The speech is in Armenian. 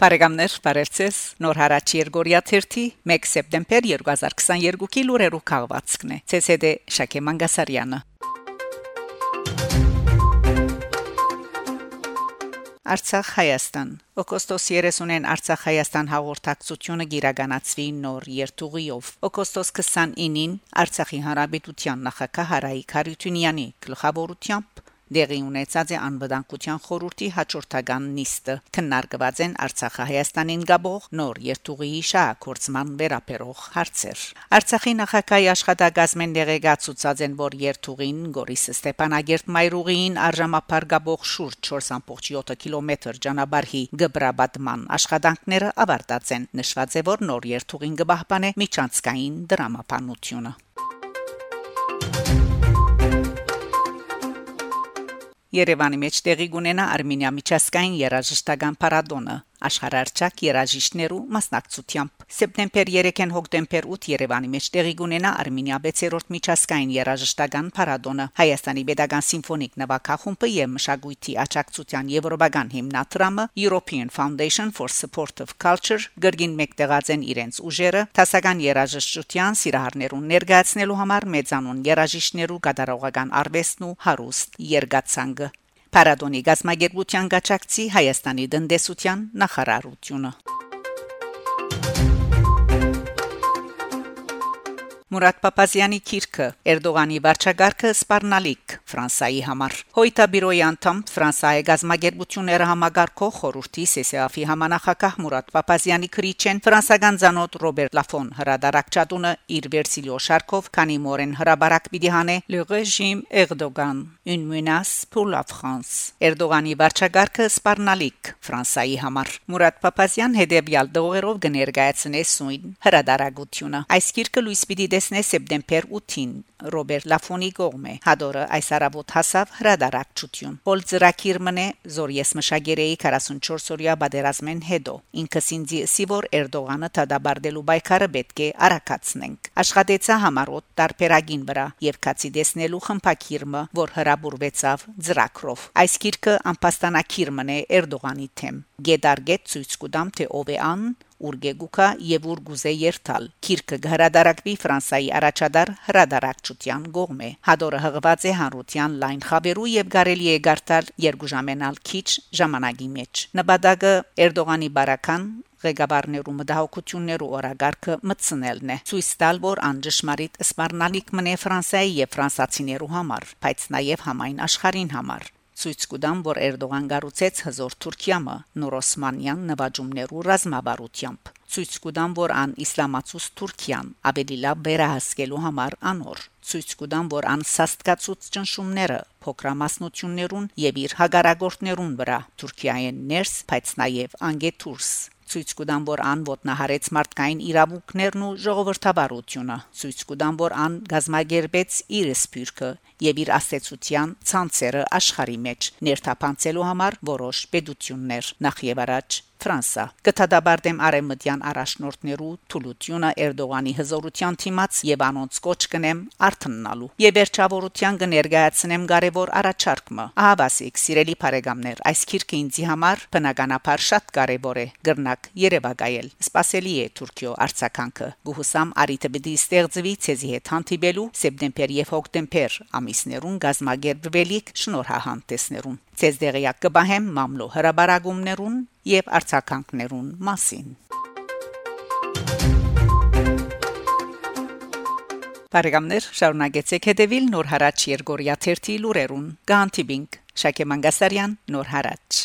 Բարեկամներ, բարերձես։ Նոր հարաճ Երգորիա 3 1 սեպտեմբեր 2022-ի լուրերով քաղվածքն է։ ՑՍԴ Շակե Մանգասարյանը։ Արցախ Հայաստան Օգոստոս 30-ին Արցախ Հայաստան հաղորդակցությունը գիրականացվի նոր երթուղիով Օգոստոս 29-ին Արցախի հանրապետության նախագահ Հարայիկ Հարությունյանի գլխավորությամբ դեղի ունեցած է անվտանգության խորհրդի հաջորդական նիստը քննարկված են Արցախը Հայաստանին գաբող նոր երթուղիի շահագործման վերաբերող հարցեր Արցախի նախագահի աշխատակազմեն դեղեկացուցած են որ երթուղին Գորիս Ստեփանագերտ Մայրուղին արժամապար գաբող շուրջ 4.7 կիլոմետր ճանապարհի գբրաբատման աշխատանքները ավարտած են նշված է որ նոր երթուղին կբահբանե միջանցքային դրամապանությունը Երևանի մեջ տեղի կունենա Արմենիա միջազգային երաժշտական պարադոնը աշխարհարչակ երաժիշտներու մասնակցությամբ սեպտեմբեր 3-ին հոկտեմբեր 8 Երևանի մեջ տեղի կունենա Արմենիա 6-րդ միջազգային երաժշտական պարադոնը Հայաստանի Պետական Սիմֆոնիկ նվագախումբը եւ մշակույթի աջակցության եվրոպական հիմնադրամը European Foundation for Support of Culture գրգին մեկտեղած են իրենց ուժերը տասական երաժշտության սիրահարներուն ներկայացնելու համար մեծանուն երաժիշտներու կատարողական արվեստն ու հարուստ երգացանգը Պարադոնի գազմագերբության գաչակցի Հայաստանի դնդեսության նախարարությունը Մուրադ Պապազյանի քիրքը Էրդողանի վարչագարքը սպառնալիք Ֆրանսայի համար Հոյտաբիրոյի անդամ Ֆրանսայի գազագերբությունները համագարկող խորհրդի ՍՍԱՖ-ի համանախագահ Մուրադ Պապազյանի քրիչեն ֆրանսական ցանոթ Ռոբերտ Լաֆոն հրադարակչատունը իր վերսիլիո շարքով քանի մորեն հրաբարակ պիտի հանե Le régime Erdogan une menace pour la France Էրդողանի վարչագարքը սպառնալիք Ֆրանսայի համար Մուրադ Պապազյան հետեւյալ դողերով կներկայացնե սույն հրադարագությունը այս քիրքը լույս պիտի Հանդեսն է սեպտեմբեր 8-ին Ռոբերտ Լաֆոնի կողմէ։ Հադորը այս առավոտ հասավ հրադարակչություն։ Պոլ Ծրակիրմն է Զորիես Մշագերեի 44-օրյա բادرազմեն հետո։ Ինքս ինձի Սիվոր Էրդողանը դադարդելու պայքարը պետք է արակացնենք։ Աշխատեցա համառոտ տարբերագին վրա եւ քացի դեսնելու խմփակիրմը, որ հրաբուրվեցավ Ծրակրով։ Այս գիրքը անպաստանակիրմն է Էրդողանի թեմ։ Գեդարգետ ցույց կտամ թե ով է ան Ուրգեգուկա եւ Ուրգուզե երթալ քիրքը հրադարակվի Ֆրանսայի առաջադար հրադարակչության գողմե հադորը հղված է հանրության լայն խաբերու եւ կարելի է գարտալ երկուժամենալ քիչ ժամանակի մեջ նպատակը Էրդողանի բարական ղեկավարներու մտահոգություններու օրագարկը մտցնելն է ցույց տալ որ անջշմարիտ սպառնալիք մնե Ֆրանսիայի եւ ֆրանսացիներու համար բայց նաեւ համայն աշխարհին համար ցույց կտամ, որ Էրդողան գառուցեց հզոր Թուրքիամը նորոսմանյան նվաճումներու ռազմավարությամբ։ Ցույց կտամ, որ ան իսլամացուս Թուրքիան ավելի լավ վերահսկելու համար անոր։ Ցույց կտամ, որ ան սաստկացուց ճնշումները փոքրամասնություններուն եւ իր հագարագործներուն վրա Թուրքիայեն ներս, բայց նաեւ անգետուրս ցույց կտան, որ ան ոտնահարեց մարդկային իրավունքներն ու ժողովրդավարությունը։ Ցույց կտան, որ ան գազմագերբեց իր սփյուռքը եւ իր աստեցության ցանցերը աշխարի մեջ ներթափանցելու համար որոշ պետություններ նախ եւ առաջ Ֆրանսա գտադաբար դեմ արեմտյան առաջնորդներու Թուլուտյունը Էրդողանի հզորության թիմած եւ անոնց կոչ կնեմ արթնանալու եւ վերջավորության կներկայացնեմ կարեւոր առաջարկը ահա վասիկ սիրելի բարեկամներ այս քիրքը ինձի համար բնականաբար շատ կարեւոր է գրնակ Երևակայել սпасելի է Թուրքիո արցականքը գուհուսամ արիտը բդի ստեղծվի ցեզի հետ հանդիպելու սեպտեմբեր եւ հոկտեմբեր ամիսներուն գազմագերբվելիք շնորհահանդեսներուն ցեզ դեղյակ կբահեմ մամլո հրաբարագումներուն եւ արցականքներուն մասին Բարեկամներ շարունակեցեք հետևել Նոր հարաճ Երգորիա 1-ի լուրերուն։ Գանտիբինգ Շակե Մանգասարյան Նոր հարաճ